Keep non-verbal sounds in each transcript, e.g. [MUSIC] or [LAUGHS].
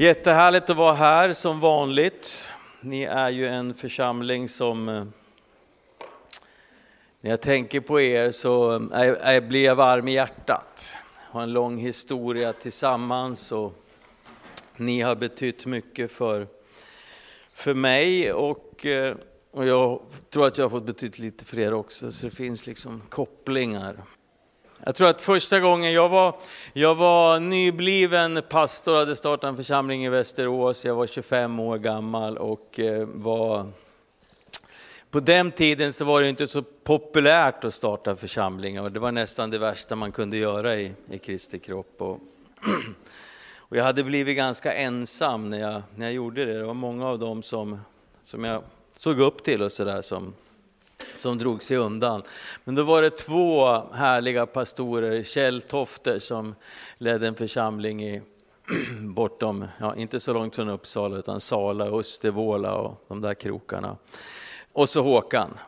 Jättehärligt att vara här som vanligt. Ni är ju en församling som, eh, när jag tänker på er så eh, är, blir jag varm i hjärtat. Har en lång historia tillsammans och ni har betytt mycket för, för mig och, eh, och jag tror att jag har fått betytt lite för er också, så det finns liksom kopplingar. Jag tror att första gången jag var, jag var nybliven pastor, hade startat en församling i Västerås, jag var 25 år gammal och eh, var på den tiden så var det inte så populärt att starta församlingar det var nästan det värsta man kunde göra i, i Kristi kropp. Och, [CLEARS THROAT] och jag hade blivit ganska ensam när jag, när jag gjorde det. Det var många av dem som, som jag såg upp till och sådär som som drog sig undan. Men då var det två härliga pastorer, Kjell Tofter som ledde en församling i [CLEARS THROAT] bortom, ja, inte så långt från Uppsala, utan Sala, Östervåla och de där krokarna. Och så Håkan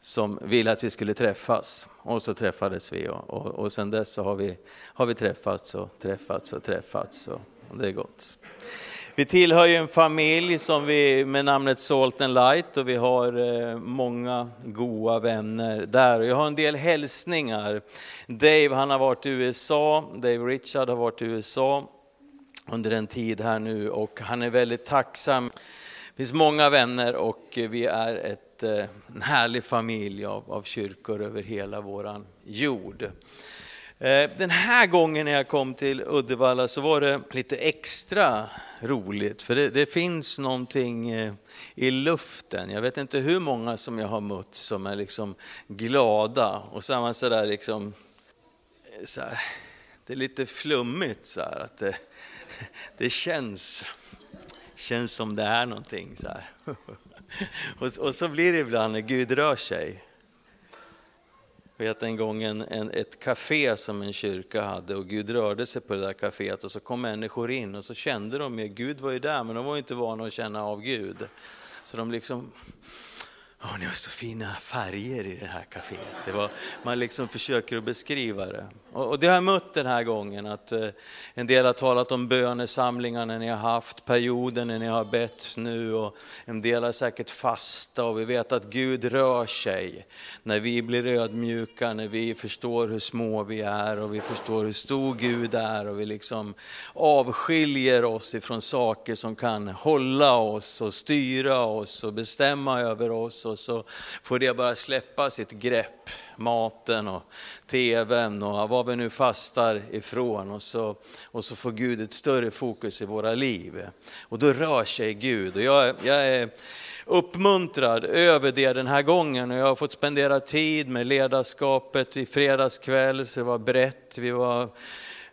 som ville att vi skulle träffas. Och så träffades vi och, och, och sen dess så har vi, har vi träffats och träffats och träffats och, och det är gott. Vi tillhör ju en familj som vi, med namnet Salt and Light och vi har eh, många goda vänner där. Jag har en del hälsningar. Dave han har varit i USA, Dave Richard har varit i USA under en tid här nu och han är väldigt tacksam. Det finns många vänner och vi är ett, eh, en härlig familj av, av kyrkor över hela våran jord. Eh, den här gången när jag kom till Uddevalla så var det lite extra roligt, för det, det, finns någonting eh, i luften. Jag vet inte hur många som jag har mött som är liksom glada och så är man sådär liksom, eh, så här, det är lite flummigt så här, att det, [LAUGHS] det känns, känns som det är någonting så här. [LAUGHS] Och, och så blir det ibland när Gud rör sig. Jag vet en gång en, en, ett café som en kyrka hade och Gud rörde sig på det där kaféet och så kom människor in och så kände de ju, Gud var ju där men de var inte vana att känna av Gud. Så de liksom Åh, ni har så fina färger i det här kaféet. Det var, man liksom försöker att beskriva det. Och, det har jag mött den här gången, att eh, en del har talat om bönesamlingar när ni har haft, perioden när ni har bett nu och en del har säkert fasta och vi vet att Gud rör sig. När vi blir ödmjuka, när vi förstår hur små vi är och vi förstår hur stor Gud är och vi liksom avskiljer oss ifrån saker som kan hålla oss och styra oss och bestämma över oss och så får det bara släppa sitt grepp, maten och tvn och vad vi nu fastar ifrån. Och så, och så får Gud ett större fokus i våra liv. Och då rör sig Gud. Och jag, jag är uppmuntrad över det den här gången. Och jag har fått spendera tid med ledarskapet i fredagskväll. Så det var brett, vi var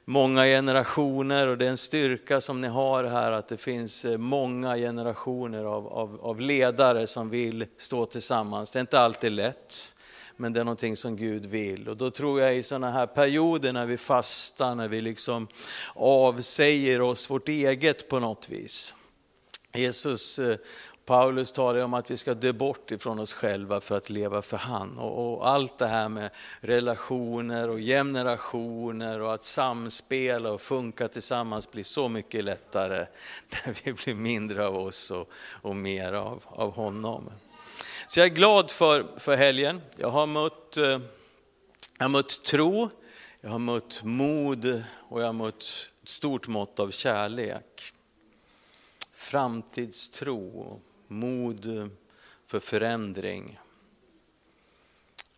många generationer. Och det är en styrka som ni har här att det finns många generationer av, av, av, ledare som vill stå tillsammans. Det är inte alltid lätt, men det är någonting som Gud vill. Och då tror jag i sådana här perioder när vi fastar, när vi liksom avsäger oss vårt eget på något vis. Jesus eh, Paulus talar om att vi ska dö bort ifrån oss själva för att leva för han. Och, och, allt det här med relationer och generationer och att samspela och funka tillsammans blir så mycket lättare [LAUGHS] när vi blir mindre av oss och, och mer av, av honom. Så jag är glad för, för helgen. Jag har mött, eh, jag har mött tro, jag har mött mod och jag har mött ett stort mått av kärlek. Framtidstro mod för förändring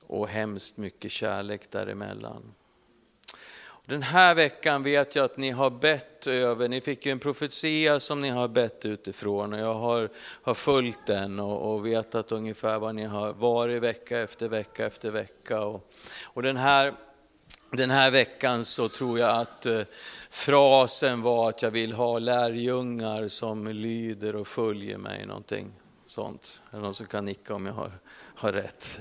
och hemskt mycket kärlek däremellan. Den här veckan vet jag att ni har bett över, ni fick ju en profetia som ni har bett utifrån och jag har, har följt den och, och vetat ungefär vad ni har varit vecka efter vecka efter vecka. Och, och den, här, den här veckan så tror jag att eh, frasen var att jag vill ha lärjungar som lyder och följer mig, någonting sånt. Är det någon som kan nicka om jag har, har rätt?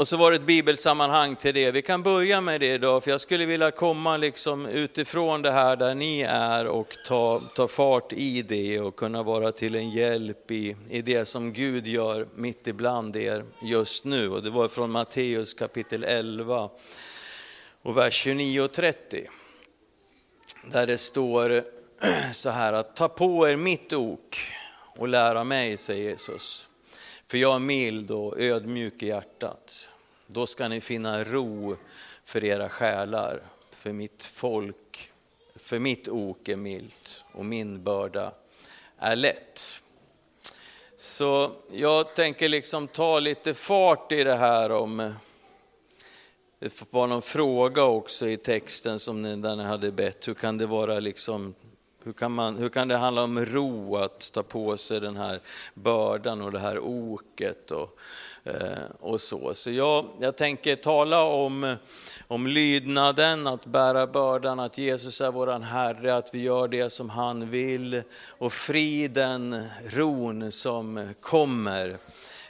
Och så var det ett bibelsammanhang till det. Vi kan börja med det idag, för jag skulle vilja komma liksom utifrån det här där ni är och ta, ta fart i det och kunna vara till en hjälp i, i det som Gud gör mitt ibland er just nu. Och det var från Matteus kapitel 11 och vers 29 och 30. Där det står så här att ta på er mitt ok och lära mig, säger Jesus. För jag är mild och ödmjuk i hjärtat. Då ska ni finna ro för era själar, för mitt folk, för mitt ok är milt och min börda är lätt. Så jag tänker liksom ta lite fart i det här om det var någon fråga också i texten som ni, där ni hade bett. Hur kan det vara liksom, hur kan, man, hur kan det handla om ro att ta på sig den här bördan och det här oket och, eh, och så. Så jag, jag tänker tala om, om lydnaden, att bära bördan, att Jesus är våran Herre, att vi gör det som han vill och friden, ron som kommer.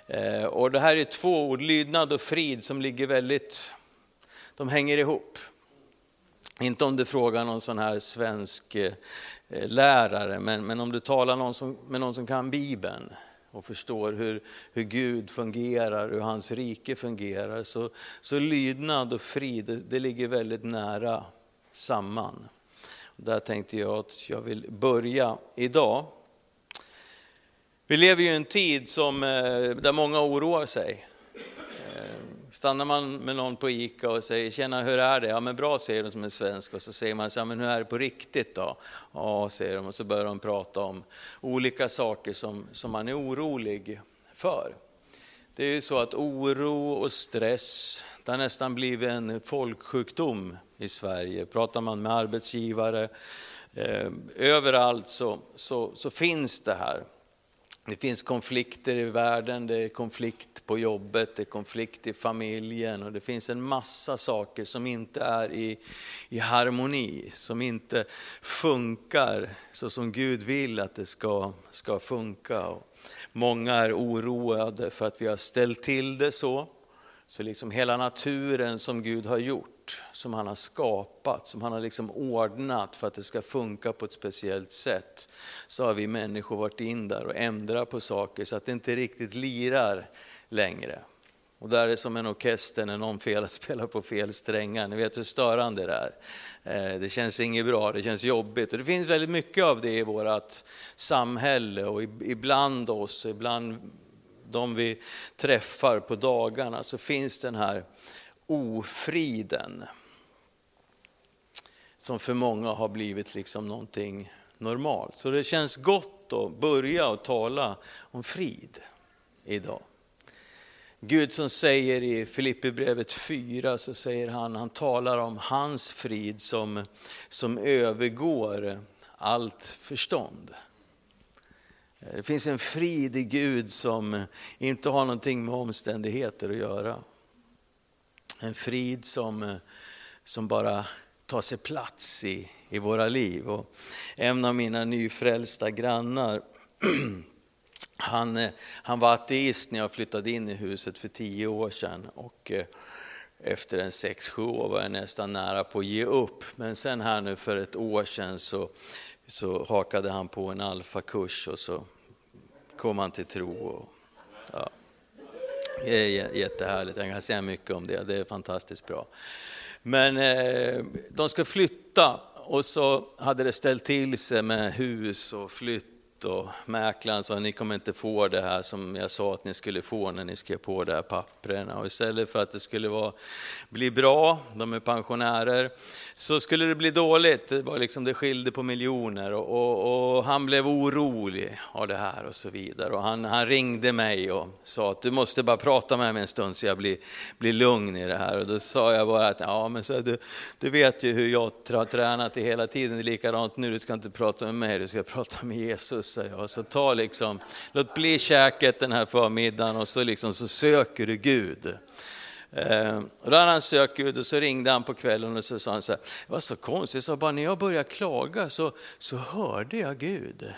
Eh, och det här är två ord, lydnad och frid, som ligger väldigt de hänger ihop. Inte om du frågar någon sån här svensk eh, Eh, lärare, men, men om du talar någon som, med någon som kan Bibeln och förstår hur, hur Gud fungerar, hur hans rike fungerar, så, så lydnad och frid, det, det ligger väldigt nära samman. Där tänkte jag att jag vill börja idag. Vi lever ju i en tid som, eh, där många oroar sig. Stannar man med någon på ICA och säger ”Tjena, hur är det?” ”Ja men bra” säger de som är svensk och så säger man så men hur är det på riktigt då?” ”Ja” säger de och så börjar de prata om olika saker som, som man är orolig för. Det är ju så att oro och stress, det har nästan blivit en folksjukdom i Sverige. Pratar man med arbetsgivare, eh, överallt så, så, så finns det här. Det finns konflikter i världen, det är konflikt på jobbet, det är konflikt i familjen och det finns en massa saker som inte är i, i harmoni, som inte funkar så som Gud vill att det ska, ska funka. Och många är oroade för att vi har ställt till det så. Så liksom hela naturen som Gud har gjort, som han har skapat, som han har liksom ordnat för att det ska funka på ett speciellt sätt, så har vi människor varit in där och ändrat på saker så att det inte riktigt lirar längre. Och där är det som en orkester när någon fel, spelar på fel strängar. Ni vet hur störande det är. Eh, det känns inget bra, det känns jobbigt. Och det finns väldigt mycket av det i vårt samhälle och ibland oss, ibland de vi träffar på dagarna, så finns den här ofriden. Som för många har blivit liksom någonting normalt. Så det känns gott att börja och tala om frid idag. Gud som säger i Filipperbrevet 4, så säger han, han talar om hans frid som, som övergår allt förstånd. Det finns en frid i Gud som inte har någonting med omständigheter att göra. En frid som, eh, som bara tar sig plats i, i våra liv. Och en av mina nyfrälsta grannar, [CLEARS THROAT] han, eh, han var ateist när jag flyttade in i huset för tio år sedan. Och eh, efter en sex, sju år var jag nästan nära på att ge upp. Men sen här nu för ett år sedan så så hakade han på en alfakurs och så kom han till tro. Och, ja. Det är jättehärligt, jag kan säga mycket om det, det är fantastiskt bra. Men eh, de ska flytta och så hade det ställt till sig med hus och flytt och mäklaren sa ni kommer inte få det här som jag sa att ni skulle få när ni skrev på de här papprena. Och istället för att det skulle vara, bli bra, de är pensionärer, så skulle det bli dåligt. Det, var liksom, det skilde på miljoner och, och, och, han blev orolig av det här och så vidare. Och han, han ringde mig och sa att du måste bara prata med mig en stund så jag blir, blir lugn i det här. Och då sa jag bara att ja, men så, du, du vet ju hur jag har tränat det hela tiden, det är likadant nu, du ska inte prata med mig, du ska prata med Jesus Sa jag. Så ta liksom, låt bli käket den här förmiddagen och så, liksom, så söker du Gud. Eh, och då hade han sökt Gud och så ringde han på kvällen och så sa han så här, det var så konstigt, så bara när jag började klaga så, så hörde jag Gud.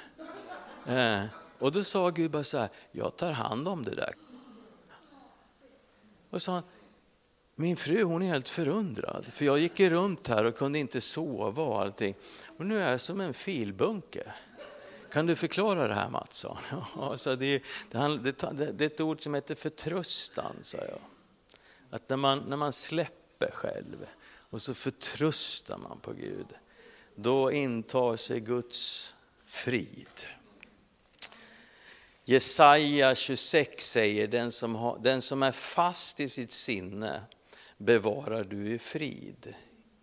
Eh, och då sa Gud bara så här, jag tar hand om det där. Och så han, min fru hon är helt förundrad, för jag gick runt här och kunde inte sova och allting. Och nu är jag som en filbunke. Kan du förklara det här Mats? [LAUGHS] Ja, det, det, det, det är ett ord som heter förtröstan, sa jag. Att när man, när man släpper själv och så förtröstar man på Gud, då intar sig Guds frid. Jesaja 26 säger, den som, har, den som är fast i sitt sinne bevarar du i frid.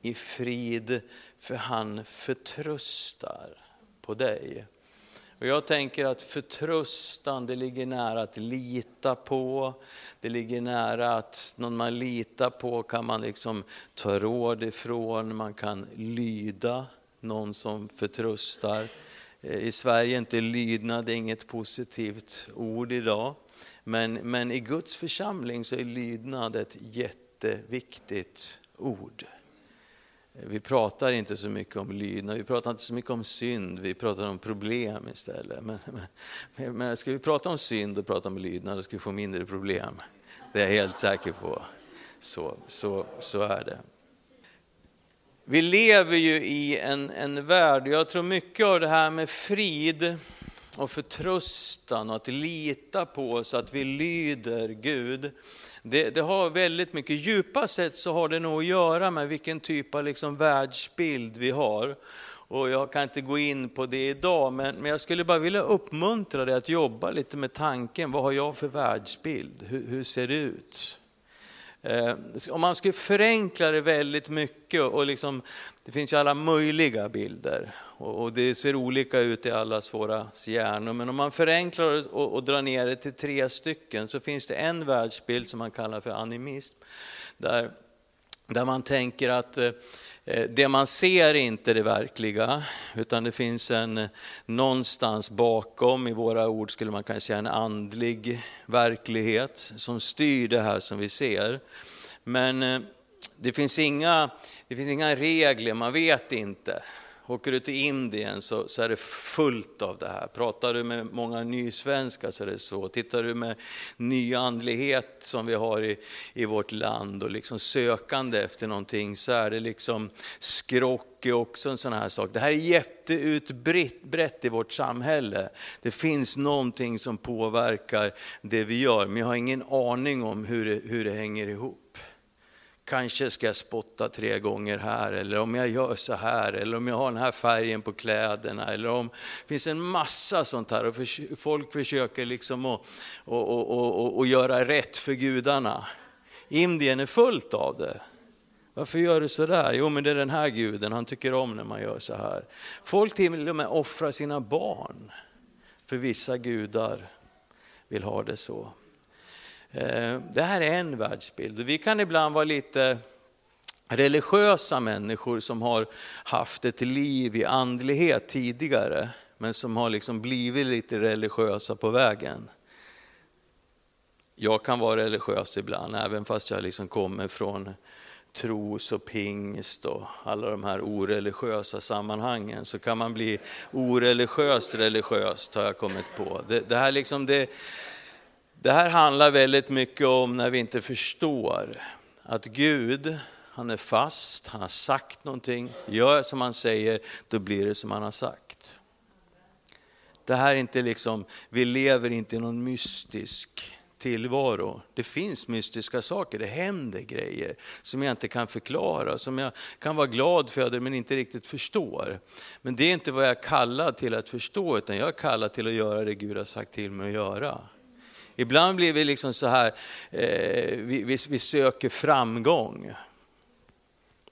I frid för han förtröstar på dig. Och jag tänker att förtröstan, det ligger nära att lita på. Det ligger nära att någon man litar på kan man liksom ta råd ifrån, man kan lyda någon som förtröstar. Eh, I Sverige är inte lydnad inget positivt ord idag. Men, men i Guds församling så är lydnad ett jätteviktigt ord. Vi pratar inte så mycket om lydnad, vi pratar inte så mycket om synd, vi pratar om problem istället. Men, men, men ska vi prata om synd och prata om lydnad, då ska vi få mindre problem. Det är jag helt säker på. Så, så, så är det. Vi lever ju i en, en värld, jag tror mycket av det här med frid och förtröstan och att lita på oss, att vi lyder Gud. Det, det, har väldigt mycket, djupa sett så har det nog att göra med vilken typ av liksom världsbild vi har. Och jag kan inte gå in på det idag, men, men jag skulle bara vilja uppmuntra dig att jobba lite med tanken, vad har jag för världsbild? Hur, hur ser det ut? Eh, om man skulle förenkla det väldigt mycket, och liksom, det finns ju alla möjliga bilder och, det ser olika ut i allas våra hjärnor. Men om man förenklar det och, och drar ner det till tre stycken så finns det en världsbild som man kallar för animism. Där, där man tänker att eh, Eh, det man ser är inte det verkliga, utan det finns en eh, någonstans bakom, i våra ord skulle man kanske säga en andlig verklighet som styr det här som vi ser. Men eh, det finns inga, det finns inga regler, man vet inte. Åker du till Indien så, så, är det fullt av det här. Pratar du med många nysvenskar så är det så. Tittar du med nyandlighet som vi har i, i vårt land och liksom sökande efter någonting så är det liksom skrock är också en sån här sak. Det här är jätteutbrett i vårt samhälle. Det finns någonting som påverkar det vi gör men jag har ingen aning om hur det, hur det hänger ihop kanske ska jag spotta tre gånger här, eller om jag gör så här, eller om jag har den här färgen på kläderna, eller om det finns en massa sånt här. Och folk försöker liksom att, att, att, att göra rätt för gudarna. Indien är fullt av det. Varför gör du så där? Jo, men det är den här guden, han tycker om när man gör så här. Folk till och med offrar sina barn, för vissa gudar vill ha det så. Eh, det här är en världsbild. Vi kan ibland vara lite religiösa människor som har haft ett liv i andlighet tidigare, men som har liksom blivit lite religiösa på vägen. Jag kan vara religiös ibland, även fast jag liksom kommer från tros och pingst och alla de här oreligiösa sammanhangen, så kan man bli oreligiöst religiöst har jag kommit på. Det, det här liksom det, det här handlar väldigt mycket om när vi inte förstår att Gud, han är fast, han har sagt någonting, gör som han säger, då blir det som han har sagt. Det här är inte liksom, vi lever inte i någon mystisk tillvaro. Det finns mystiska saker, det händer grejer som jag inte kan förklara, som jag kan vara glad för men inte riktigt förstår. Men det är inte vad jag är kallad till att förstå, utan jag är kallad till att göra det Gud har sagt till mig att göra. Ibland blir vi liksom så här, eh, vi, vi, vi, söker framgång.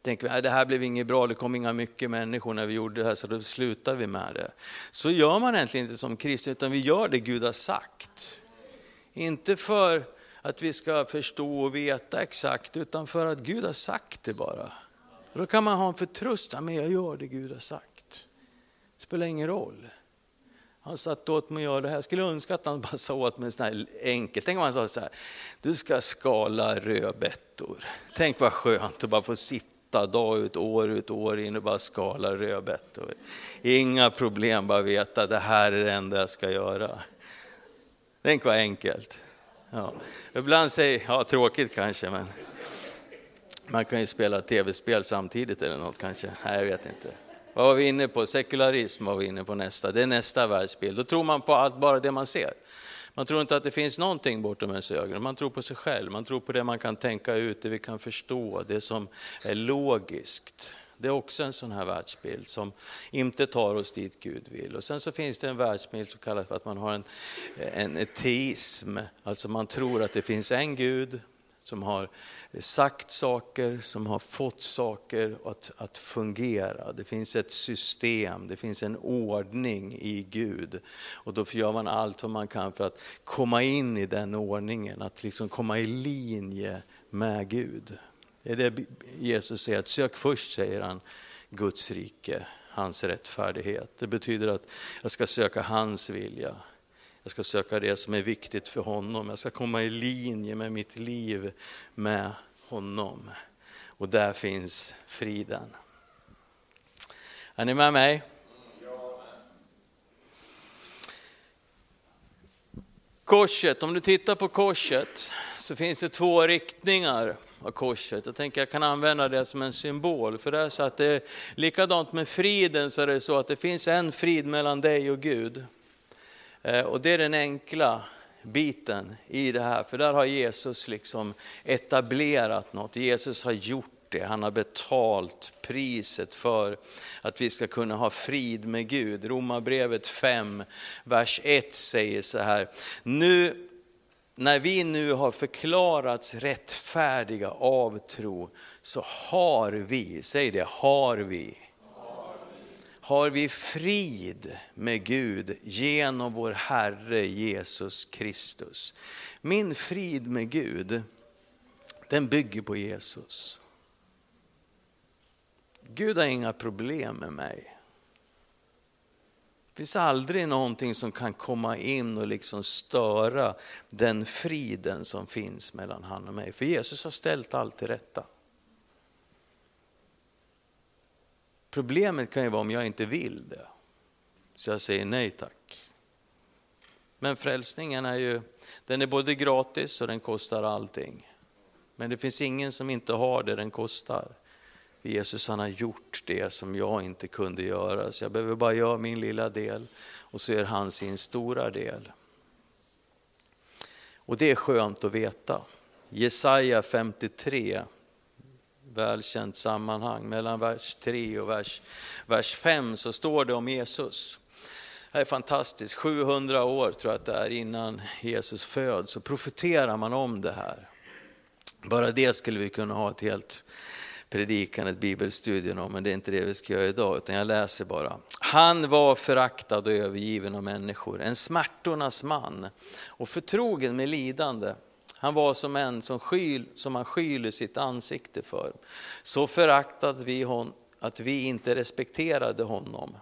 Tänker vi, det här blev inget bra, det kom inga mycket människor när vi gjorde det här, så då slutar vi med det. Så gör man egentligen inte som kristen, utan vi gör det Gud har sagt. Inte för att vi ska förstå och veta exakt, utan för att Gud har sagt det bara. Och då kan man ha en förtröstan, men jag gör det Gud har sagt. Det spelar ingen roll. Han satt åt mig att göra det här. Jag skulle önska att han bara sa åt mig sån här enkelt. Tänk om han sa så här, du ska skala rödbetor. Tänk vad skönt att bara få sitta dag ut, år ut, år in och bara skala rödbetor. Inga problem, bara veta det här är det enda jag ska göra. Tänk vad enkelt. Ja. Ibland säger, ja tråkigt kanske, men man kan ju spela tv-spel samtidigt eller något kanske. Nej, jag vet inte. Vad var vi inne på? Sekularism var vi inne på nästa. Det är nästa världsbild. Då tror man på allt, bara det man ser. Man tror inte att det finns någonting bortom ens ögon. Man tror på sig själv. Man tror på det man kan tänka ut, det vi kan förstå, det som är logiskt. Det är också en sån här världsbild som inte tar oss dit Gud vill. Och sen så finns det en världsbild som kallas för att man har en, en teism, alltså man tror att det finns en Gud som har sagt saker, som har fått saker att, att fungera. Det finns ett system, det finns en ordning i Gud. Och då gör man allt vad man kan för att komma in i den ordningen, att liksom komma i linje med Gud. Det är det Jesus säger, att sök först, säger han, Guds rike, hans rättfärdighet. Det betyder att jag ska söka hans vilja. Jag ska söka det som är viktigt för honom. Jag ska komma i linje med mitt liv med honom. Och där finns friden. Är ni med mig? Korset, om du tittar på korset så finns det två riktningar av korset. Jag tänker jag kan använda det som en symbol. För det är så att det är likadant med friden så är det så att det finns en frid mellan dig och Gud. Eh, och det är den enkla biten i det här, för där har Jesus liksom etablerat något. Jesus har gjort det, han har betalt priset för att vi ska kunna ha frid med Gud. Romarbrevet 5, vers 1 säger så här, nu när vi nu har förklarats rättfärdiga av tro, så har vi, säg det, har vi, har vi frid med Gud genom vår Herre Jesus Kristus. Min frid med Gud, den bygger på Jesus. Gud har inga problem med mig. Det finns aldrig någonting som kan komma in och liksom störa den friden som finns mellan han och mig. För Jesus har ställt allt till rätta. Problemet kan ju vara om jag inte vill det. Så jag säger nej tack. Men frälsningen är ju, den är både gratis och den kostar allting. Men det finns ingen som inte har det den kostar. Jesus han har gjort det som jag inte kunde göra, så jag behöver bara göra min lilla del och så gör han sin stora del. Och det är skönt att veta. Jesaja 53, välkänt sammanhang, mellan vers 3 och vers, vers 5 så står det om Jesus. Det är fantastiskt, 700 år tror jag att det är innan Jesus föds, så profeterar man om det här. Bara det skulle vi kunna ha ett helt predikan, ett bibelstudium om, men det är inte det vi ska göra idag, utan jag läser bara. Han var föraktad och övergiven av människor, en smärtornas man och förtrogen med lidande. Han var som en som, skyl, som man skyler sitt ansikte för. Så föraktade vi hon, att vi inte respekterade honom.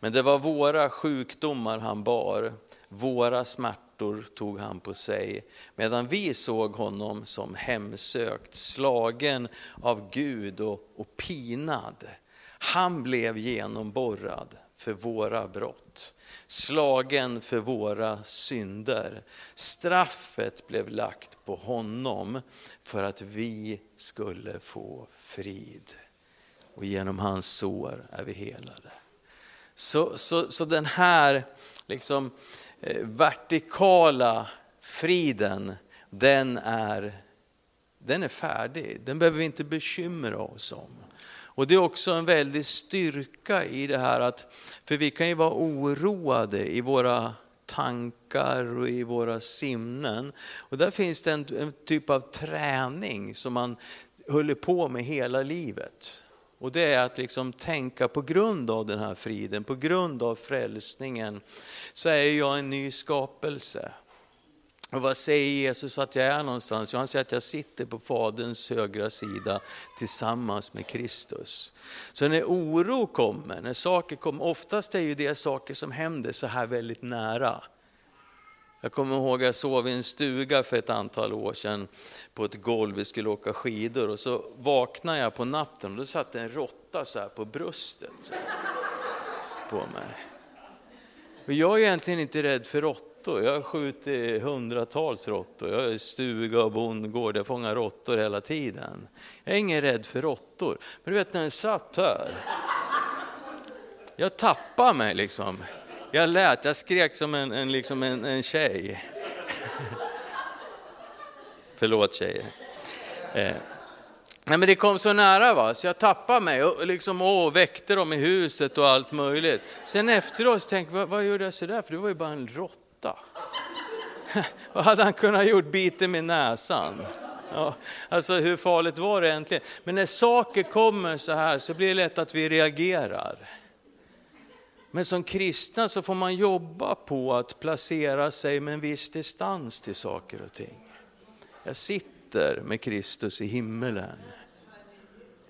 Men det var våra sjukdomar han bar, våra smärtor tog han på sig, medan vi såg honom som hemsökt, slagen av Gud och, och pinad. Han blev genomborrad för våra brott, slagen för våra synder. Straffet blev lagt på honom för att vi skulle få frid. Och genom hans sår är vi helade. Så, så, så den här liksom, eh, vertikala friden, den är, den är färdig. Den behöver vi inte bekymra oss om. Och det är också en väldig styrka i det här att, för vi kan ju vara oroade i våra tankar och i våra sinnen. Och där finns det en, en typ av träning som man håller på med hela livet. Och det är att liksom tänka på grund av den här friden, på grund av frälsningen, så är jag en ny skapelse. Och vad säger Jesus att jag är någonstans? Jo, han säger att jag sitter på Faderns högra sida tillsammans med Kristus. Så när oro kommer, när saker kommer, oftast är ju det saker som händer så här väldigt nära. Jag kommer ihåg att jag sov i en stuga för ett antal år sedan på ett golv, vi skulle åka skidor och så vaknade jag på natten och då satt en råtta så här på bröstet på mig. Och jag är egentligen inte rädd för råttor, jag har skjutit hundratals råttor, jag är stuga och bondgård, jag fångar råttor hela tiden. Jag är ingen rädd för råttor, men du vet när den satt här, jag tappade mig liksom. Jag lät, jag skrek som en, en, liksom en, en tjej. [LAUGHS] Förlåt tjejer. Eh, Nej, men det kom så nära va, så jag tappade mig och liksom, åh, väckte dem i huset och allt möjligt. Sen efteråt tänkte jag, vad, vad gjorde jag sådär? För det var ju bara en råtta. [LAUGHS] vad hade han kunnat gjort? Biten med näsan. Ja, alltså hur farligt var det egentligen? Men när saker kommer så här så blir det lätt att vi reagerar. Men som kristna så får man jobba på att placera sig med en viss distans till saker och ting. Jag sitter med Kristus i himmelen.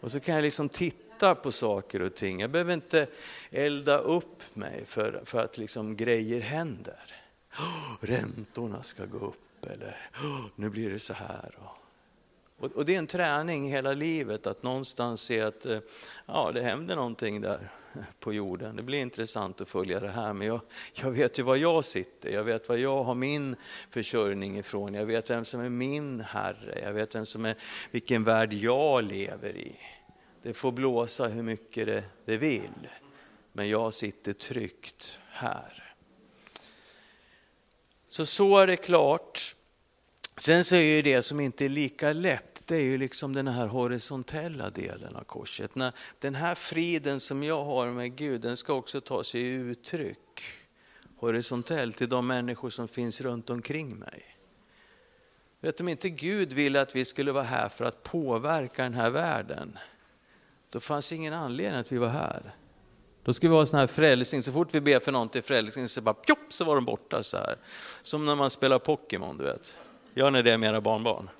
Och så kan jag liksom titta på saker och ting. Jag behöver inte elda upp mig för, för att liksom grejer händer. Oh, [GASPS] räntorna ska gå upp eller oh, [GASPS] nu blir det så här. Och, och, det är en träning hela livet att någonstans se att eh, ja, det händer någonting där [LAUGHS] på jorden. Det blir intressant att följa det här, men jag, jag vet ju var jag sitter. Jag vet var jag har min försörjning ifrån. Jag vet vem som är min Herre. Jag vet vem som är, vilken värld jag lever i. Det får blåsa hur mycket det, det vill, men jag sitter tryggt här. Så så är det klart. Sen så är ju det som inte är lika lätt, det är ju liksom den här horisontella delen av korset. Den här friden som jag har med Gud, den ska också ta sig uttryck horisontellt till de människor som finns runt omkring mig. Vet om inte Gud ville att vi skulle vara här för att påverka den här världen, då fanns ingen anledning att vi var här. Då ska vi ha en sån här frälsning, så fort vi ber för någon till frälsning så bara pjopp, så var de borta så här. Som när man spelar Pokémon, du vet. Gör ni det med era barnbarn?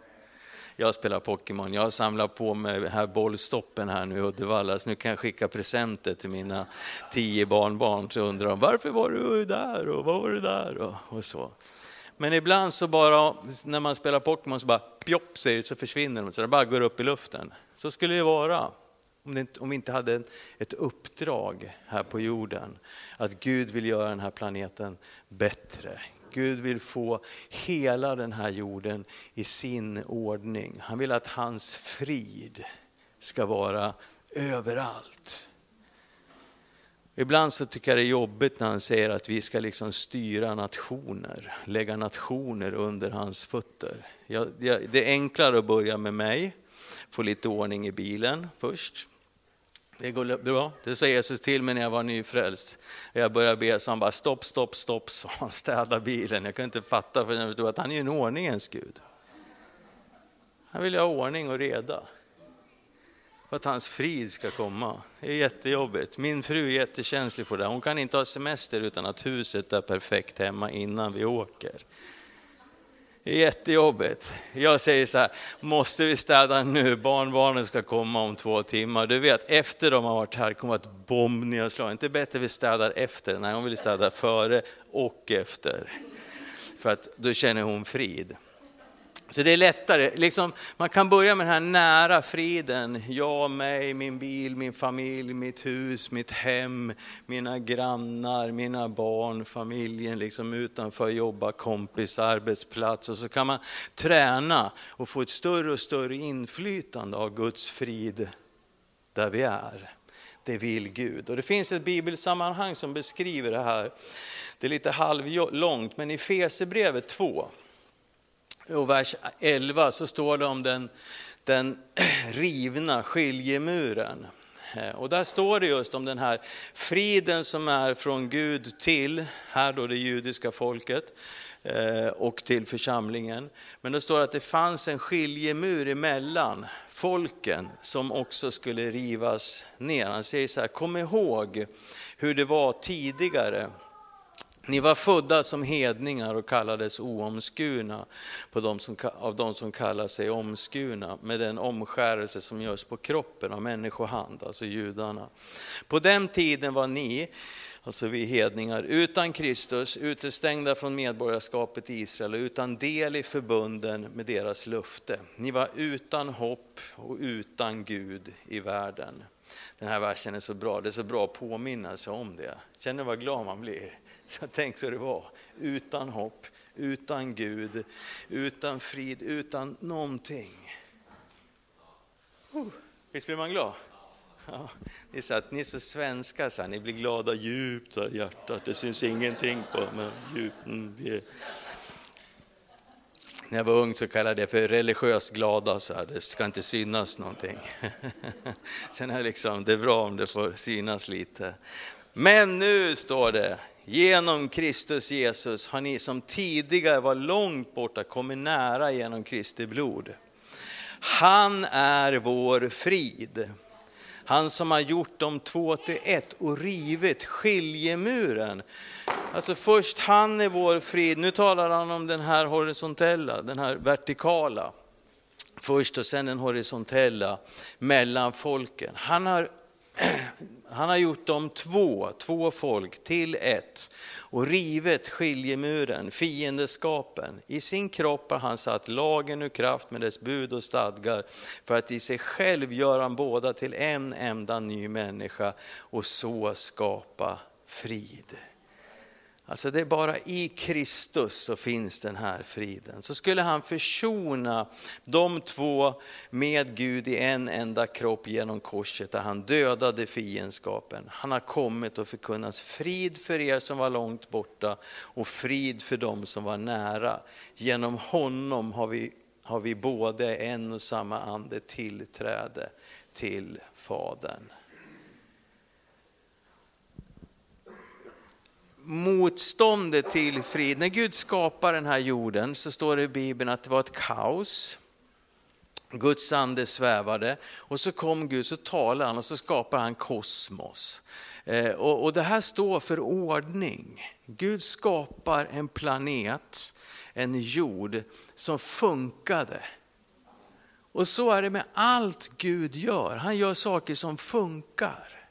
Jag spelar Pokémon, jag samlar på mig här bollstoppen här nu i Uddevalla, så nu kan jag skicka presenter till mina tio barnbarn. Så undrar de, varför var du där och vad var det där och, och så. Men ibland så bara, när man spelar Pokémon så bara pjopp säger det, så försvinner de, så det bara går upp i luften. Så skulle det vara om, det, om vi inte hade ett uppdrag här på jorden. Att Gud vill göra den här planeten bättre. Gud vill få hela den här jorden i sin ordning. Han vill att hans frid ska vara överallt. Ibland så tycker jag det är jobbigt när han säger att vi ska liksom styra nationer, lägga nationer under hans fötter. Jag, jag, det är enklare att börja med mig, få lite ordning i bilen först. Det går bra. Det sa Jesus till mig när jag var nyfrälst. Jag började be så han bara stopp, stopp, stopp, så han städade bilen. Jag kunde inte fatta för jag förstod att han är en ordningens Gud. Han vill ha ordning och reda. För att hans frid ska komma. Det är jättejobbigt. Min fru är jättekänslig för det. Hon kan inte ha semester utan att huset är perfekt hemma innan vi åker. Jättejobbigt. Jag säger så här, måste vi städa nu? Barnbarnen ska komma om två timmar. Du vet, efter de har varit här kommer ett bombnedslag. Inte bättre vi städar efter, nej hon vill städa före och efter. För att då känner hon frid. Så det är lättare, liksom, man kan börja med den här nära friden. Jag, mig, min bil, min familj, mitt hus, mitt hem, mina grannar, mina barn, familjen liksom utanför, jobba, kompis, arbetsplats. Och så kan man träna och få ett större och större inflytande av Guds frid där vi är. Det vill Gud. Och det finns ett bibelsammanhang som beskriver det här. Det är lite halvlångt, men i Fesebrevet 2 och vers 11 så står det om den, den [CLEARS THROAT] rivna skiljemuren. Eh, och där står det just om den här friden som är från Gud till, här då det judiska folket, eh, och till församlingen. Men det står att det fanns en skiljemur emellan folken som också skulle rivas ner. Han säger så här, kom ihåg hur det var tidigare ni var födda som hedningar och kallades oomskurna på de som, av de som kallar sig omskurna med den omskärelse som görs på kroppen av människohand, alltså judarna. På den tiden var ni, alltså vi hedningar, utan Kristus, utestängda från medborgarskapet i Israel och utan del i förbunden med deras löfte. Ni var utan hopp och utan Gud i världen. Den här versen är så bra, det är så bra att påminna sig om det. Känner vad glad man blir. [LAUGHS] Så tänk så det var, utan hopp, utan Gud, utan frid, utan någonting. Oh, visst blir man glad? Ja, ni, är så att, ni är så svenska, så här, ni blir glada djupt i hjärtat, det syns ingenting på men djupt. Mm, När jag var ung så kallade jag det för religiöst glada, så här. det ska inte synas någonting. [LAUGHS] Sen är det, liksom, det är bra om det får synas lite. Men nu står det, genom Kristus Jesus har ni som tidigare var långt borta kommit nära genom Kristi blod. Han är vår frid. Han som har gjort dem två till ett och rivit skiljemuren. Alltså först han är vår frid, nu talar han om den här horisontella, den här vertikala. Först och sen den horisontella mellan folken. Han har [CLEARS THROAT] han har gjort dem två, två folk till ett och rivit skiljemuren, fiendeskapen. I sin kropp har han satt lagen ur kraft med dess bud och stadgar för att i sig själv göra dem båda till en enda ny människa och så skapa frid. Alltså det är bara i Kristus så finns den här friden. Så skulle han försona de två med Gud i en enda kropp genom korset där han dödade fiendskapen. Han har kommit och förkunnat frid för er som var långt borta och frid för dem som var nära. Genom honom har vi, har vi både en och samma ande tillträde till Fadern. Motståndet till frid. När Gud skapar den här jorden så står det i Bibeln att det var ett kaos. Guds ande svävade och så kom Gud, så talade han och så skapar han kosmos. Eh, och, och det här står för ordning. Gud skapar en planet, en jord som funkade. Och så är det med allt Gud gör. Han gör saker som funkar.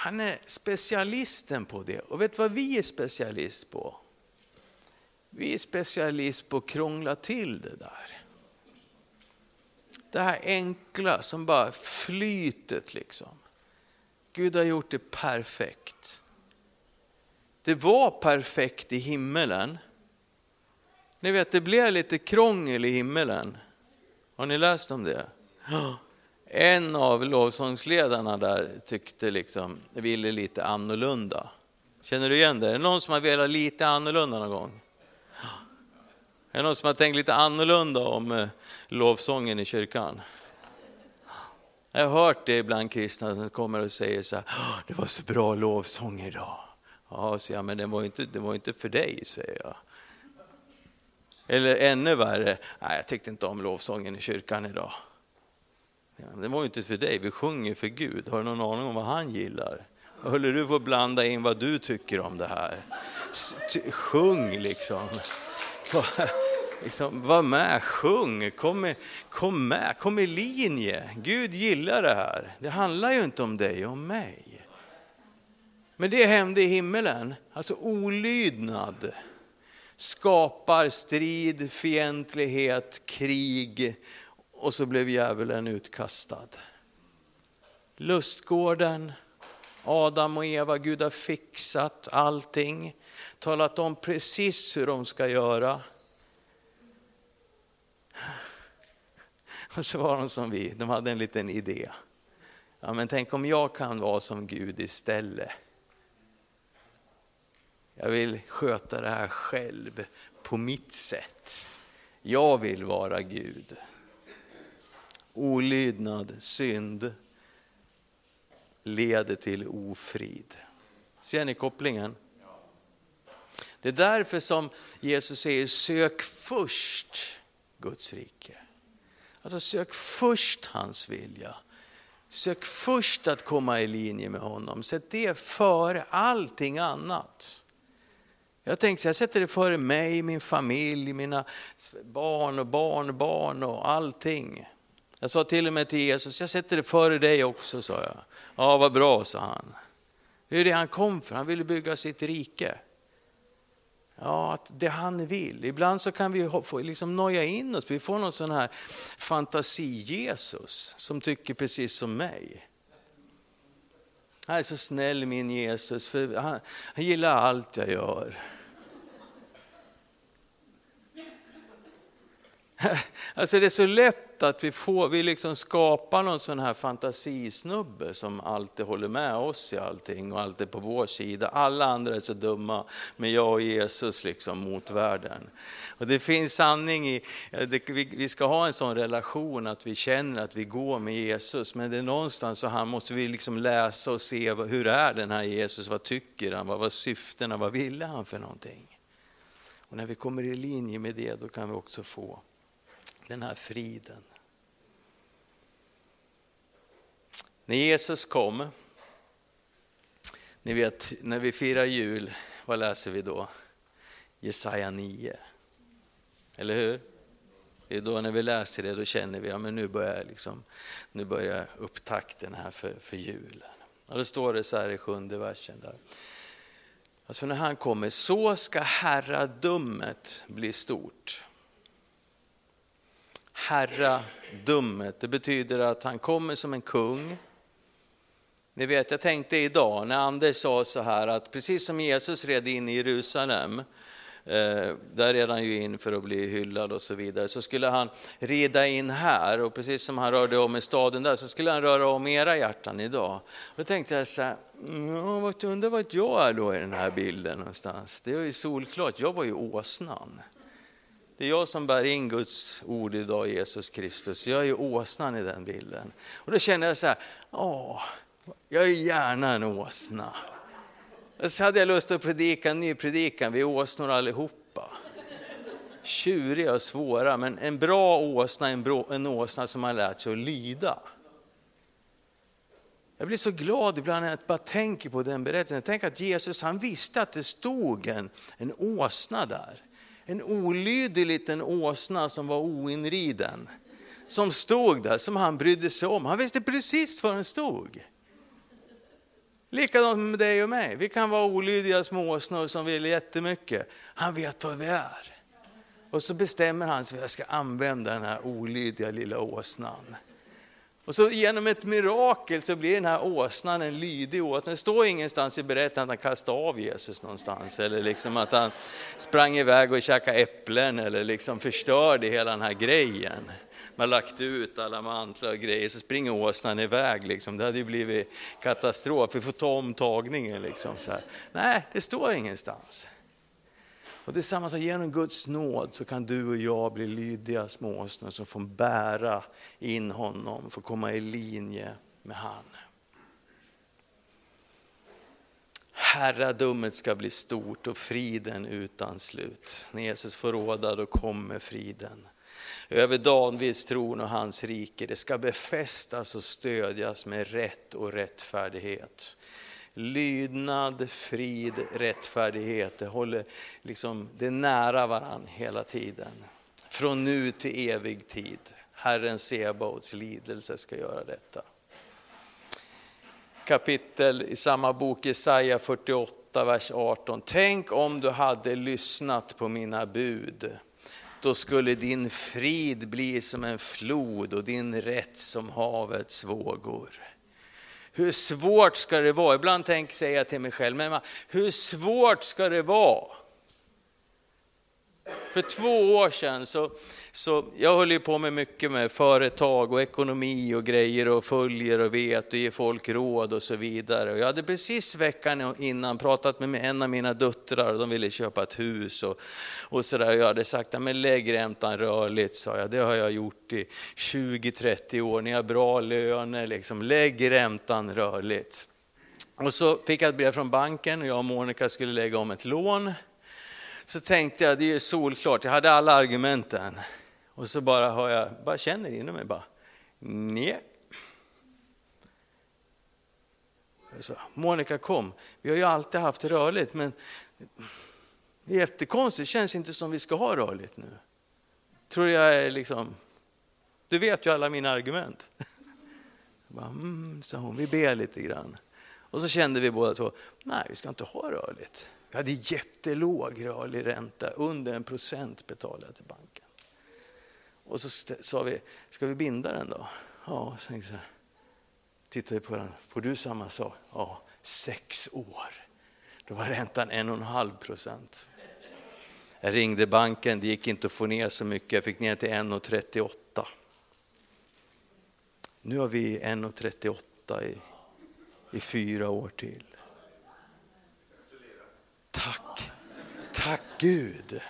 Han är specialisten på det. Och vet vad vi är specialist på? Vi är specialist på att krångla till det där. Det här enkla som bara flytet liksom. Gud har gjort det perfekt. Det var perfekt i himmelen. Ni vet, det blev lite krångel i himmelen. Har ni läst om det? En av lovsångsledarna där tyckte liksom, ville lite annorlunda. Känner du igen det? Är det någon som har velat lite annorlunda någon gång? Är det någon som har tänkt lite annorlunda om eh, lovsången i kyrkan? Jag har hört det ibland kristna som kommer och säger så här, det var så bra lovsång idag. Ja, så jag, men det var, inte, det var inte för dig, säger jag. Eller ännu värre, nej jag tyckte inte om lovsången i kyrkan idag. Det var ju inte för dig, vi sjunger för Gud. Har du någon aning om vad han gillar? Håller du på att blanda in vad du tycker om det här? Sjung liksom. liksom var med, sjung, kom med, kom med, kom i linje. Gud gillar det här. Det handlar ju inte om dig och mig. Men det hände i himmelen, alltså olydnad skapar strid, fientlighet, krig och så blev djävulen utkastad. Lustgården, Adam och Eva, Gud har fixat allting, talat om precis hur de ska göra. Och så var de som vi, de hade en liten idé. Ja, men tänk om jag kan vara som Gud istället. Jag vill sköta det här själv på mitt sätt. Jag vill vara Gud olydnad, synd leder till ofrid. Ser ni kopplingen? Det är därför som Jesus säger sök först Guds rike. Alltså sök först hans vilja. Sök först att komma i linje med honom. Sätt det före allting annat. Jag tänkte jag sätter det före mig, min familj, mina barn och barnbarn och allting. Jag sa till och med till Jesus, jag sätter det före dig också, sa jag. Ja, vad bra, sa han. Det är det han kom för, han ville bygga sitt rike. Ja, att det han vill. Ibland så kan vi få liksom noja in oss, vi får någon sån här fantasi-Jesus som tycker precis som mig. Han är så snäll min Jesus, för han, han gillar allt jag gör. [LAUGHS] Alltså det är så lätt att vi, får, vi liksom skapar någon sån här fantasisnubbe som alltid håller med oss i allting och alltid på vår sida. Alla andra är så dumma, men jag och Jesus liksom mot världen. Och det finns sanning i, vi ska ha en sån relation att vi känner att vi går med Jesus, men det är någonstans så här måste vi liksom läsa och se hur är den här Jesus, vad tycker han, vad var syftena, vad ville han för någonting? Och när vi kommer i linje med det, då kan vi också få den här friden. När Jesus kom, ni vet när vi firar jul, vad läser vi då? Jesaja 9. Eller hur? Det är då när vi läser det, då känner vi att ja, nu börjar, liksom, nu börjar upptakten här för, för julen. Och då står det så här i sjunde versen. Där. Alltså när han kommer, så ska herradömet bli stort herradömet. Det betyder att han kommer som en kung. Ni vet, jag tänkte idag när Anders sa så här att precis som Jesus red in i Jerusalem, eh, där red han ju in för att bli hyllad och så vidare, så skulle han rida in här och precis som han rörde om i staden där så skulle han röra om era hjärtan idag. Då tänkte jag så här, undrar vart jag är då i den här bilden någonstans. Det är ju solklart, jag var ju åsnan. Det är jag som bär in Guds ord idag, Jesus Kristus. Jag är ju åsnan i den bilden. Och då känner jag så här, åh, jag är gärna en åsna. Och Så hade jag lust att predika en ny predikan, vi är åsnor allihopa. Tjuriga och svåra, men en bra åsna, en, bra, en åsna som har lärt sig att lyda. Jag blir så glad ibland när jag bara tänker på den berättelsen. Tänk att Jesus han visste att det stod en, en åsna där en olydig liten åsna som var oinriden. Som stod där, som han brydde sig om. Han visste precis var den stod. Likadant med dig och mig. Vi kan vara olydiga små åsnor som vill jättemycket. Han vet var vi är. Och så bestämmer han sig för att jag ska använda den här olydiga lilla åsnan. Och så genom ett mirakel så blir den här åsnan en lydig åsna. Det står ingenstans i berättelsen att han kastade av Jesus någonstans, eller liksom att han sprang iväg och käkade äpplen, eller liksom förstörde hela den här grejen. Man har lagt ut alla mantlar och grejer, så springer åsnan iväg. Liksom. Det hade ju blivit katastrof, vi får ta omtagningen. Liksom, så här. Nej, det står ingenstans. Och tillsammans genom Guds nåd så kan du och jag bli lydiga småsnö som får bära in honom, får komma i linje med han. Herradömet ska bli stort och friden utan slut. När Jesus får råda då kommer friden. Över Davids tron och hans rike, det ska befästas och stödjas med rätt och rättfärdighet lydnad, frid, rättfärdighet. Det håller liksom, det är nära varann hela tiden. Från nu till evig tid. Herren Sebaots lidelse ska göra detta. Kapitel i samma bok, Jesaja 48, vers 18. Tänk om du hade lyssnat på mina bud. Då skulle din frid bli som en flod och din rätt som havets vågor. Hur svårt ska det vara? Ibland tänker jag till mig själv, men hur svårt ska det vara? För två år sedan så, så jag höll ju på med mycket med företag och ekonomi och grejer och följer och vet och ger folk råd och så vidare. Och jag hade precis veckan innan pratat med en av mina döttrar och de ville köpa ett hus och, och sådär. Jag hade sagt, men lägg räntan rörligt, sa jag. Det har jag gjort i 20-30 år, ni har bra löner, liksom. lägg räntan rörligt. Och så fick jag ett brev från banken och jag och Monica skulle lägga om ett lån så tänkte jag, det är solklart, jag hade alla argumenten. Och så bara har jag, bara känner inom mig bara, nej. Så, Monica kom, vi har ju alltid haft rörligt men det är jättekonstigt, det känns inte som vi ska ha rörligt nu. Tror jag är liksom, du vet ju alla mina argument. bara, mm, sa hon, vi ber lite grann. Och så kände vi båda två, nej vi ska inte ha rörligt. Vi hade jättelåg rörlig ränta, under en procent betalade jag till banken. Och så sa vi, ska vi binda den då? Ja, så jag, tittade på den, får du samma sak? Ja, sex år. Då var räntan en och en halv procent. Jag ringde banken, det gick inte att få ner så mycket, jag fick ner till 1,38. Nu har vi 1,38 i, i fyra år till. Tack, tack Gud.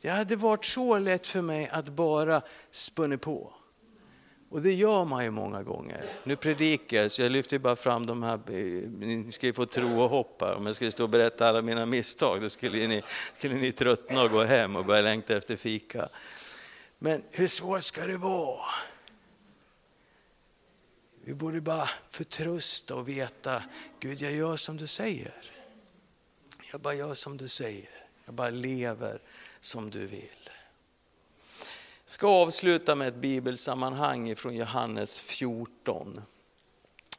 Det hade varit så lätt för mig att bara spunna på. Och det gör man ju många gånger. Nu predikar jag, så jag lyfter bara fram de här, eh, ni ska ju få tro och hopp här. Om jag skulle stå och berätta alla mina misstag, då skulle ni, skulle ni tröttna och gå hem och börja längta efter fika. Men hur svårt ska det vara? Vi borde bara förtrösta och veta, Gud jag gör som du säger. Jag bara gör som du säger. Jag bara lever som du vill. Jag ska avsluta med ett bibelsammanhang från Johannes 14.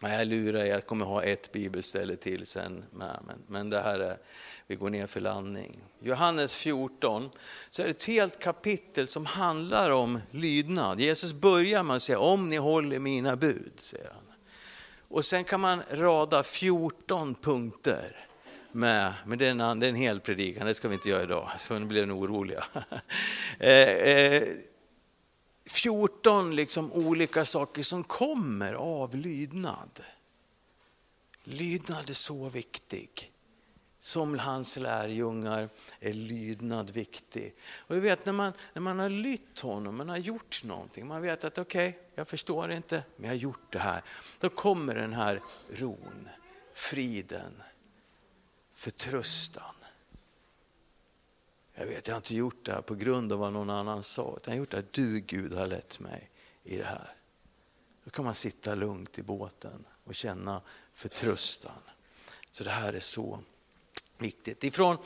Jag lurar, jag kommer ha ett bibelställe till sen, men, men det här är, vi går ner för landning. Johannes 14, så är det ett helt kapitel som handlar om lydnad. Jesus börjar med att säga, om ni håller mina bud, säger han. Och sen kan man rada 14 punkter med, men det är, en, det är en hel predikan, det ska vi inte göra idag, så nu blir den oroliga. [LAUGHS] Eh, eh, 14 liksom olika saker som kommer av lydnad. Lydnad är så viktig. Som hans lärjungar är lydnad viktig. Och vi vet när man, när man har lytt honom, man har gjort någonting, man vet att okej, okay, jag förstår inte, men jag har gjort det här. Då kommer den här ron, friden, förtröstan. Jag vet, jag har inte gjort det här på grund av vad någon annan sa, utan jag har gjort det här, du Gud har lett mig i det här. Då kan man sitta lugnt i båten och känna förtröstan. Så det här är så viktigt. Ifrån,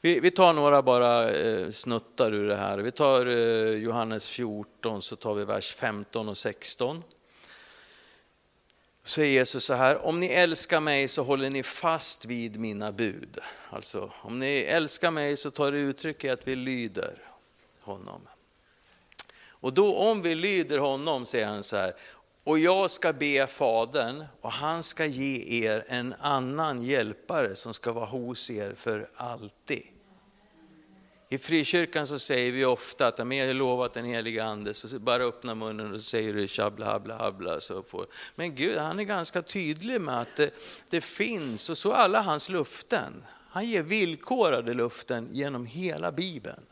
vi, vi tar några bara eh, snuttar ur det här. Vi tar eh, Johannes 14, så tar vi vers 15 och 16 säger Jesus så här, om ni älskar mig så håller ni fast vid mina bud. Alltså, om ni älskar mig så tar det uttryck i att vi lyder honom. Och då om vi lyder honom, säger han så här, och jag ska be Fadern och han ska ge er en annan hjälpare som ska vara hos er för alltid. I frikyrkan så säger vi ofta att om jag har lovat den helige ande, så bara öppna munnen och så säger du tjabbla habla habla. Så får. Men Gud han är ganska tydlig med att det, det finns, och så alla hans luften. Han ger villkorade luften genom hela Bibeln.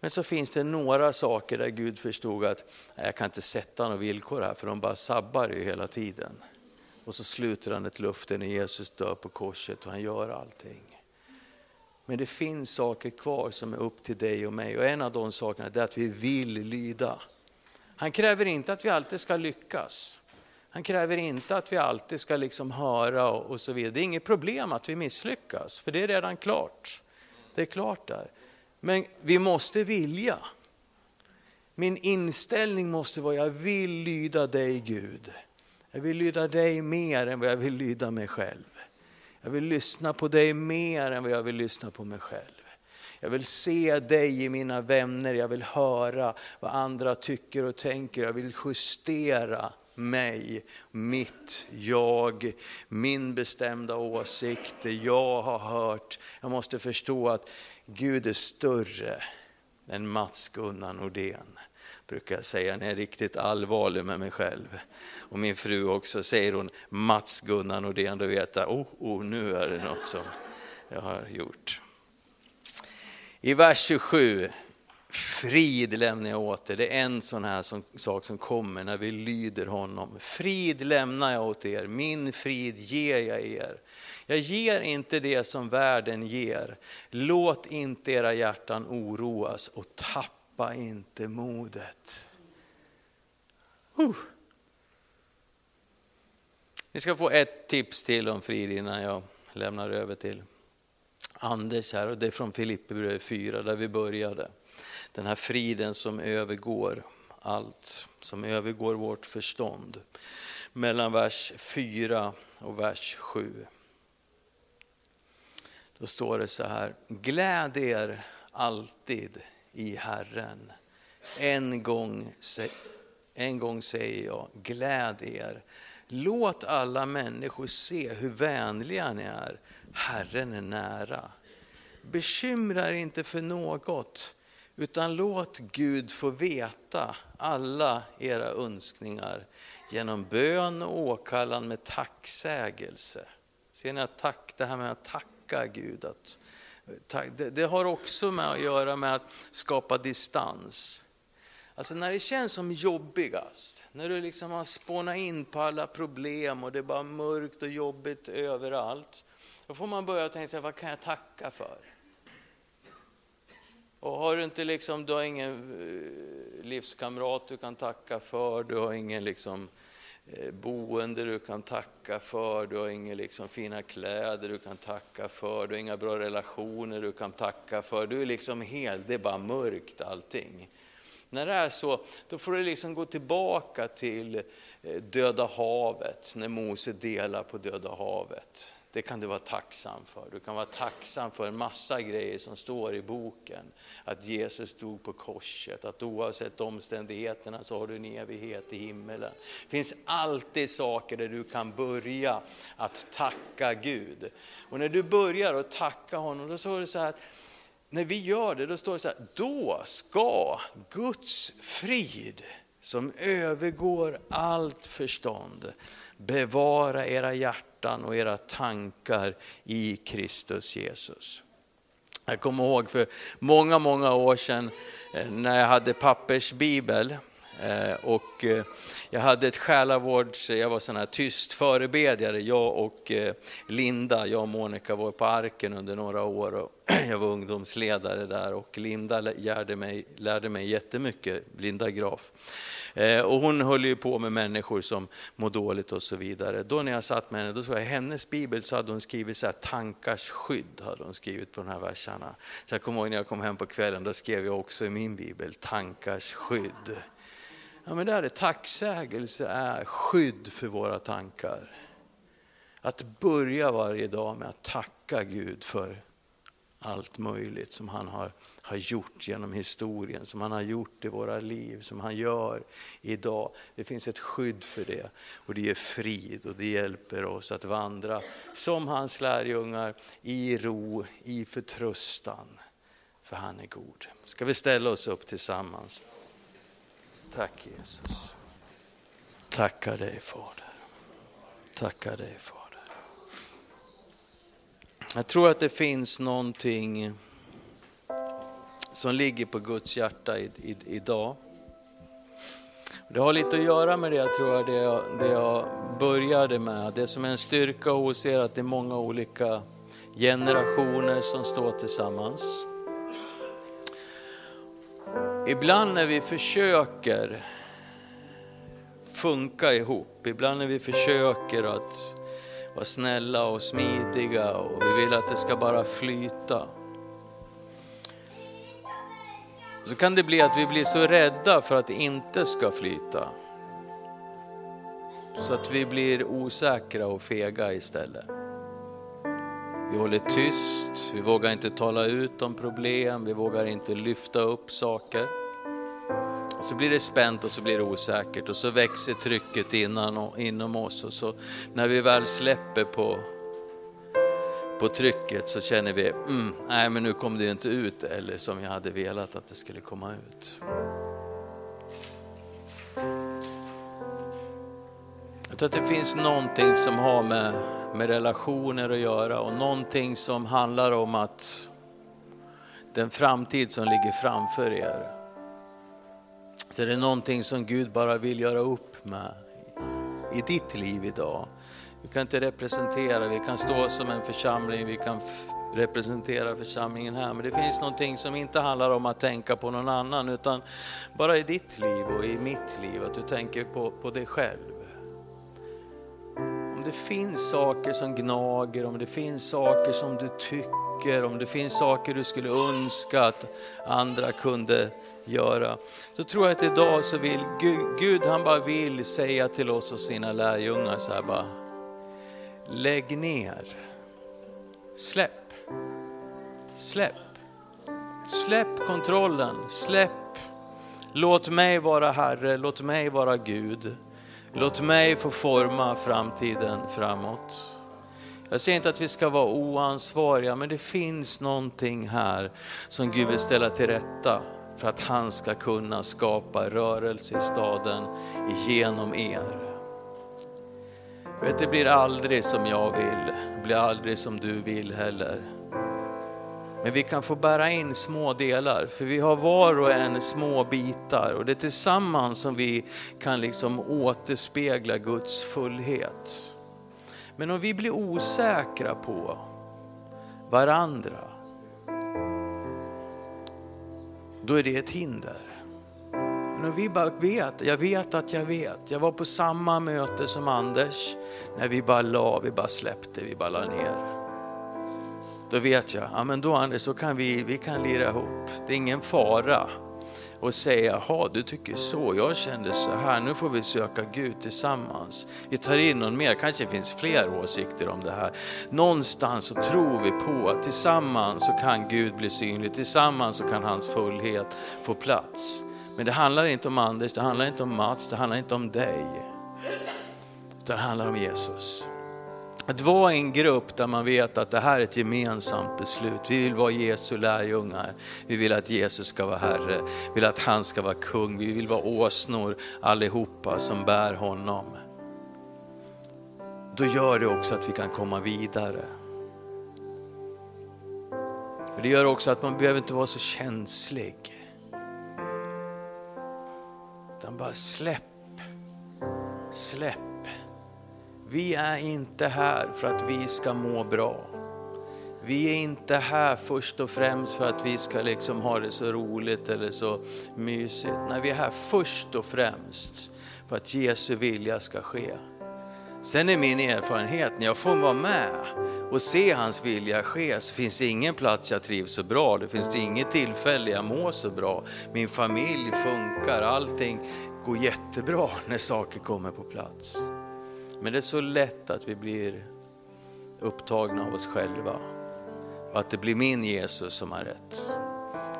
Men så finns det några saker där Gud förstod att jag kan inte sätta några villkor här för de bara sabbar ju hela tiden. Och så sluter han ett löfte när Jesus dör på korset och han gör allting. Men det finns saker kvar som är upp till dig och mig och en av de sakerna är att vi vill lyda. Han kräver inte att vi alltid ska lyckas. Han kräver inte att vi alltid ska liksom höra och så vidare. Det är inget problem att vi misslyckas, för det är redan klart. Det är klart där. Men vi måste vilja. Min inställning måste vara, jag vill lyda dig Gud. Jag vill lyda dig mer än vad jag vill lyda mig själv. Jag vill lyssna på dig mer än vad jag vill lyssna på mig själv. Jag vill se dig i mina vänner, jag vill höra vad andra tycker och tänker. Jag vill justera mig, mitt jag, min bestämda åsikt, det jag har hört. Jag måste förstå att Gud är större än Mats-Gunnar Nordén, brukar jag säga när jag är riktigt allvarlig med mig själv. Och min fru också, säger hon Mats-Gunnar Nordén, då vet jag, oh, oh, nu är det något som jag har gjort. I vers 27, frid lämnar jag åt er. Det är en sån här som, sak som kommer när vi lyder honom. Frid lämnar jag åt er, min frid ger jag er. Jag ger inte det som världen ger. Låt inte era hjärtan oroas och tappa Tappa inte modet. Uh. Ni ska få ett tips till om frid innan jag lämnar över till Anders här och det är från Filipperbrevet 4 där vi började. Den här friden som övergår allt, som övergår vårt förstånd. Mellan vers 4 och vers 7. Då står det så här, gläd er alltid i Herren. En gång, en gång säger jag, gläd er. Låt alla människor se hur vänliga ni är. Herren är nära. bekymra er inte för något, utan låt Gud få veta alla era önskningar genom bön och åkallan med tacksägelse. Ser ni att tack, det här med att tacka Gud, att, det, det har också med att göra med att skapa distans. Alltså när det känns som jobbigast, när du liksom har spånat in på alla problem och det är bara mörkt och jobbigt överallt. Då får man börja tänka vad kan jag tacka för? Och har du inte liksom, du har ingen eh, livskamrat du kan tacka för, du har ingen liksom eh, Eh, boende du kan tacka för, du har inga liksom fina kläder du kan tacka för, du har inga bra relationer du kan tacka för. Du är liksom hel, det är bara mörkt allting. När det är så, då får du liksom gå tillbaka till eh, Döda havet, när Mose delar på Döda havet. Det kan du vara tacksam för. Du kan vara tacksam för en massa grejer som står i boken. Att Jesus dog på korset, att oavsett omständigheterna så har du en evighet i himmelen. Det finns alltid saker där du kan börja att tacka Gud. Och när du börjar att tacka honom, då står det så här att när vi gör det, då står det så här, då ska Guds frid som övergår allt förstånd bevara era hjärtan och era tankar i Kristus Jesus. Jag kommer ihåg för många, många år sedan eh, när jag hade pappersbibel Eh, och eh, jag hade ett själavårds, jag var sån här tyst förebedjare, jag och eh, Linda, jag och Monica var på Arken under några år och [CLEARS THROAT] jag var ungdomsledare där och Linda lärde mig, lärde mig jättemycket, Linda Graf. Och hon höll ju på med människor som mår dåligt och så vidare. Då när jag satt med henne, då såg jag i hennes bibel så hade hon skrivit så här, tankars skydd, hade hon skrivit på de här verserna. Så jag kommer ihåg när jag kom hem på kvällen, då skrev jag också i min bibel, tankars skydd. Ja men det är det, tacksägelse är skydd för våra tankar. Att börja varje dag med att tacka Gud för allt möjligt som han har, har gjort genom historien, som han har gjort i våra liv, som han gör idag. Det finns ett skydd för det och det ger frid och det hjälper oss att vandra som hans lärjungar i ro, i förtröstan. För han är god. Ska vi ställa oss upp tillsammans? Tack Jesus. Tackar dig Fader. Tackar dig Fader. Jag tror att det finns någonting som ligger på Guds hjärta i, i, idag. Det har lite att göra med det jag tror det jag, det jag började med. Det som är en styrka hos er att det är många olika generationer som står tillsammans. Ibland när vi försöker funka ihop, ibland när vi försöker att vara snälla och smidiga och vi vill att det ska bara flyta. Så kan det bli att vi blir så rädda för att det inte ska flyta. Så att vi blir osäkra och fega istället. Vi håller tyst, vi vågar inte tala ut om problem, vi vågar inte lyfta upp saker. Så blir det spänt och så blir det osäkert och så växer trycket innan, inom oss och så när vi väl släpper på, på trycket så känner vi, mm, nej men nu kom det inte ut eller som jag hade velat att det skulle komma ut. Jag tror att det finns någonting som har med, med relationer att göra och någonting som handlar om att den framtid som ligger framför er så är det någonting som Gud bara vill göra upp med i ditt liv idag. Vi kan inte representera, vi kan stå som en församling, vi kan representera församlingen här, men det finns någonting som inte handlar om att tänka på någon annan, utan bara i ditt liv och i mitt liv, att du tänker på, på dig själv. Om det finns saker som gnager, om det finns saker som du tycker, om det finns saker du skulle önska att andra kunde göra. Så tror jag att idag så vill Gud, Gud han bara vill säga till oss och sina lärjungar så här bara, lägg ner, släpp, släpp, släpp kontrollen, släpp, låt mig vara Herre, låt mig vara Gud. Låt mig få forma framtiden framåt. Jag säger inte att vi ska vara oansvariga, men det finns någonting här som Gud vill ställa till rätta för att han ska kunna skapa rörelse i staden genom er. Vet, det blir aldrig som jag vill, det blir aldrig som du vill heller. Men vi kan få bära in små delar, för vi har var och en små bitar och det är tillsammans som vi kan liksom återspegla Guds fullhet. Men om vi blir osäkra på varandra, då är det ett hinder. Men om vi bara vet, jag vet att jag vet. Jag var på samma möte som Anders, när vi bara la, vi bara släppte, vi bara la ner. Då vet jag, ja men då Anders, då kan vi, vi kan lira ihop. Det är ingen fara och säga, jaha du tycker så, jag kände så här, nu får vi söka Gud tillsammans. Vi tar in någon mer, kanske finns fler åsikter om det här. Någonstans så tror vi på att tillsammans så kan Gud bli synlig, tillsammans så kan hans fullhet få plats. Men det handlar inte om Anders, det handlar inte om Mats, det handlar inte om dig. Utan det handlar om Jesus. Att vara i en grupp där man vet att det här är ett gemensamt beslut. Vi vill vara Jesu lärjungar. Vi vill att Jesus ska vara Herre. Vi vill att han ska vara kung. Vi vill vara åsnor allihopa som bär honom. Då gör det också att vi kan komma vidare. Det gör också att man behöver inte vara så känslig. Utan bara släpp, släpp vi är inte här för att vi ska må bra. Vi är inte här först och främst för att vi ska liksom ha det så roligt eller så mysigt. Nej, vi är här först och främst för att Jesu vilja ska ske. Sen är min erfarenhet, när jag får vara med och se hans vilja ske, så finns det ingen plats jag trivs så bra. Det finns inget tillfälle jag mår så bra. Min familj funkar, allting går jättebra när saker kommer på plats. Men det är så lätt att vi blir upptagna av oss själva. Och att det blir min Jesus som har rätt.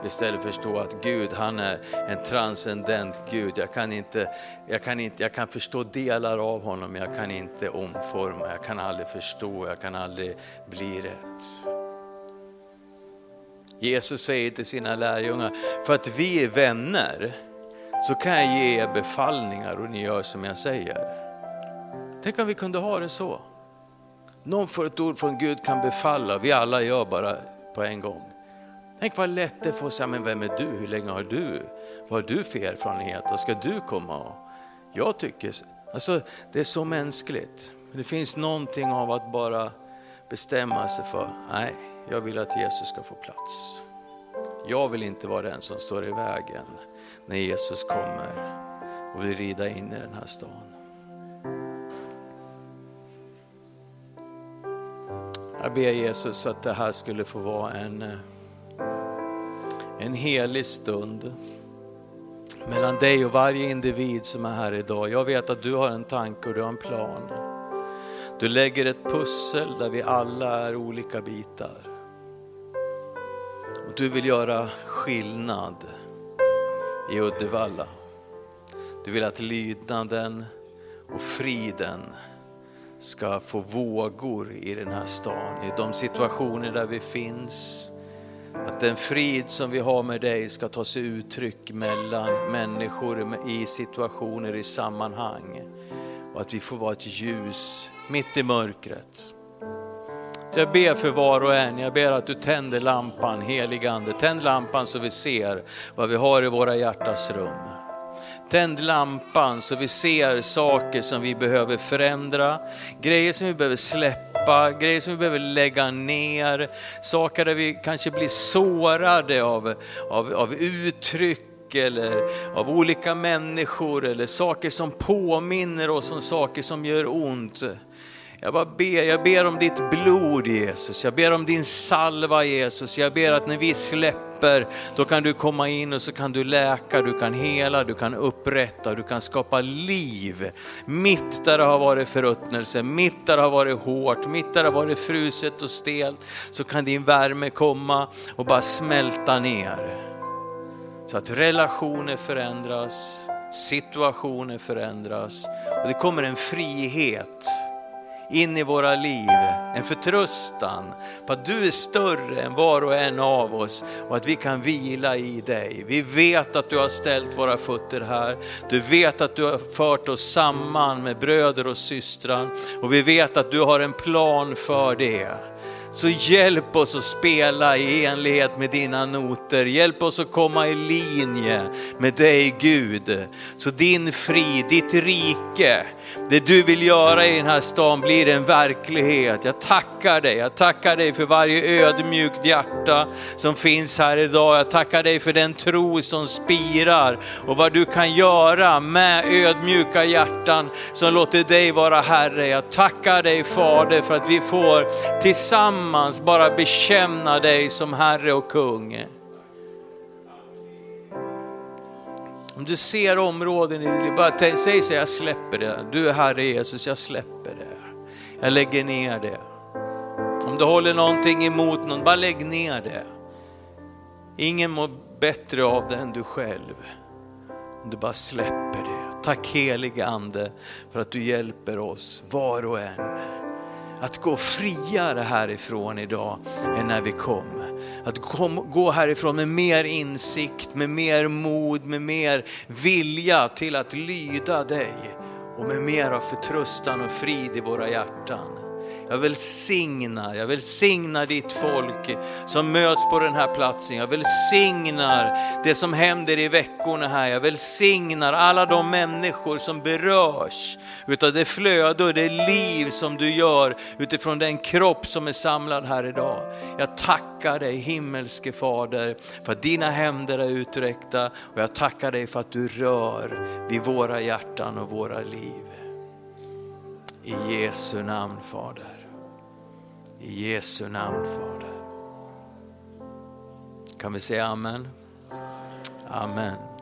Istället för att förstå att Gud, han är en transcendent Gud. Jag kan, inte, jag, kan inte, jag kan förstå delar av honom, men jag kan inte omforma, jag kan aldrig förstå, jag kan aldrig bli rätt. Jesus säger till sina lärjungar, för att vi är vänner så kan jag ge er befallningar och ni gör som jag säger. Tänk om vi kunde ha det så. Någon får ett ord från Gud kan befalla, vi alla gör bara på en gång. Tänk vad lätt det för att säga, men vem är du? Hur länge har du? Vad har du för erfarenhet? Vad ska du komma och? Jag tycker, alltså det är så mänskligt. Det finns någonting av att bara bestämma sig för, nej, jag vill att Jesus ska få plats. Jag vill inte vara den som står i vägen när Jesus kommer och vill rida in i den här stan. Jag ber Jesus att det här skulle få vara en, eh, en helig stund mellan dig och varje individ som är här idag. Jag vet att du har en tanke och du har en plan. Du lägger ett pussel där vi alla är olika bitar. Och du vill göra skillnad i Uddevalla. Du vill att lydnaden och friden ska få vågor i den här stan, i de situationer där vi finns. Att den frid som vi har med dig ska ta sig uttryck mellan människor i situationer, i sammanhang. Och att vi får vara ett ljus mitt i mörkret. Jag ber för var och en, jag ber att du tänder lampan, heligande. Tänd lampan så vi ser vad vi har i våra hjärtas rum. Tänd lampan så vi ser saker som vi behöver förändra, grejer som vi behöver släppa, grejer som vi behöver lägga ner, saker där vi kanske blir sårade av, av, av uttryck eller av olika människor eller saker som påminner oss om saker som gör ont. Jag bara ber, jag ber om ditt blod Jesus, jag ber om din salva Jesus, jag ber att när vi släpper, då kan du komma in och så kan du läka, du kan hela, du kan upprätta, du kan skapa liv. Mitt där det har varit förruttnelse, mitt där det har varit hårt, mitt där det har varit fruset och stelt, så kan din värme komma och bara smälta ner. Så att relationer förändras, situationer förändras och det kommer en frihet in i våra liv. En förtröstan på att du är större än var och en av oss och att vi kan vila i dig. Vi vet att du har ställt våra fötter här. Du vet att du har fört oss samman med bröder och systrar och vi vet att du har en plan för det. Så hjälp oss att spela i enlighet med dina noter. Hjälp oss att komma i linje med dig Gud. Så din frid, ditt rike, det du vill göra i den här stan blir en verklighet. Jag tackar dig, jag tackar dig för varje ödmjukt hjärta som finns här idag. Jag tackar dig för den tro som spirar och vad du kan göra med ödmjuka hjärtan som låter dig vara Herre. Jag tackar dig Fader för att vi får tillsammans bara bekänna dig som Herre och Kung. Om du ser områden i ditt liv, bara säg så jag släpper det. Du är Herre Jesus, jag släpper det. Jag lägger ner det. Om du håller någonting emot någon, bara lägg ner det. Ingen mår bättre av det än du själv. Om du bara släpper det. Tack helige Ande för att du hjälper oss var och en att gå friare härifrån idag än när vi kom. Att kom, gå härifrån med mer insikt, med mer mod, med mer vilja till att lyda dig och med mer av förtröstan och frid i våra hjärtan. Jag välsignar, jag välsignar ditt folk som möts på den här platsen. Jag välsignar det som händer i veckorna här. Jag välsignar alla de människor som berörs utav det flöde och det liv som du gör utifrån den kropp som är samlad här idag. Jag tackar dig himmelske Fader för att dina händer är uträckta och jag tackar dig för att du rör vid våra hjärtan och våra liv. I Jesu namn Fader. I Jesu namn Fader. Kan vi säga Amen? Amen.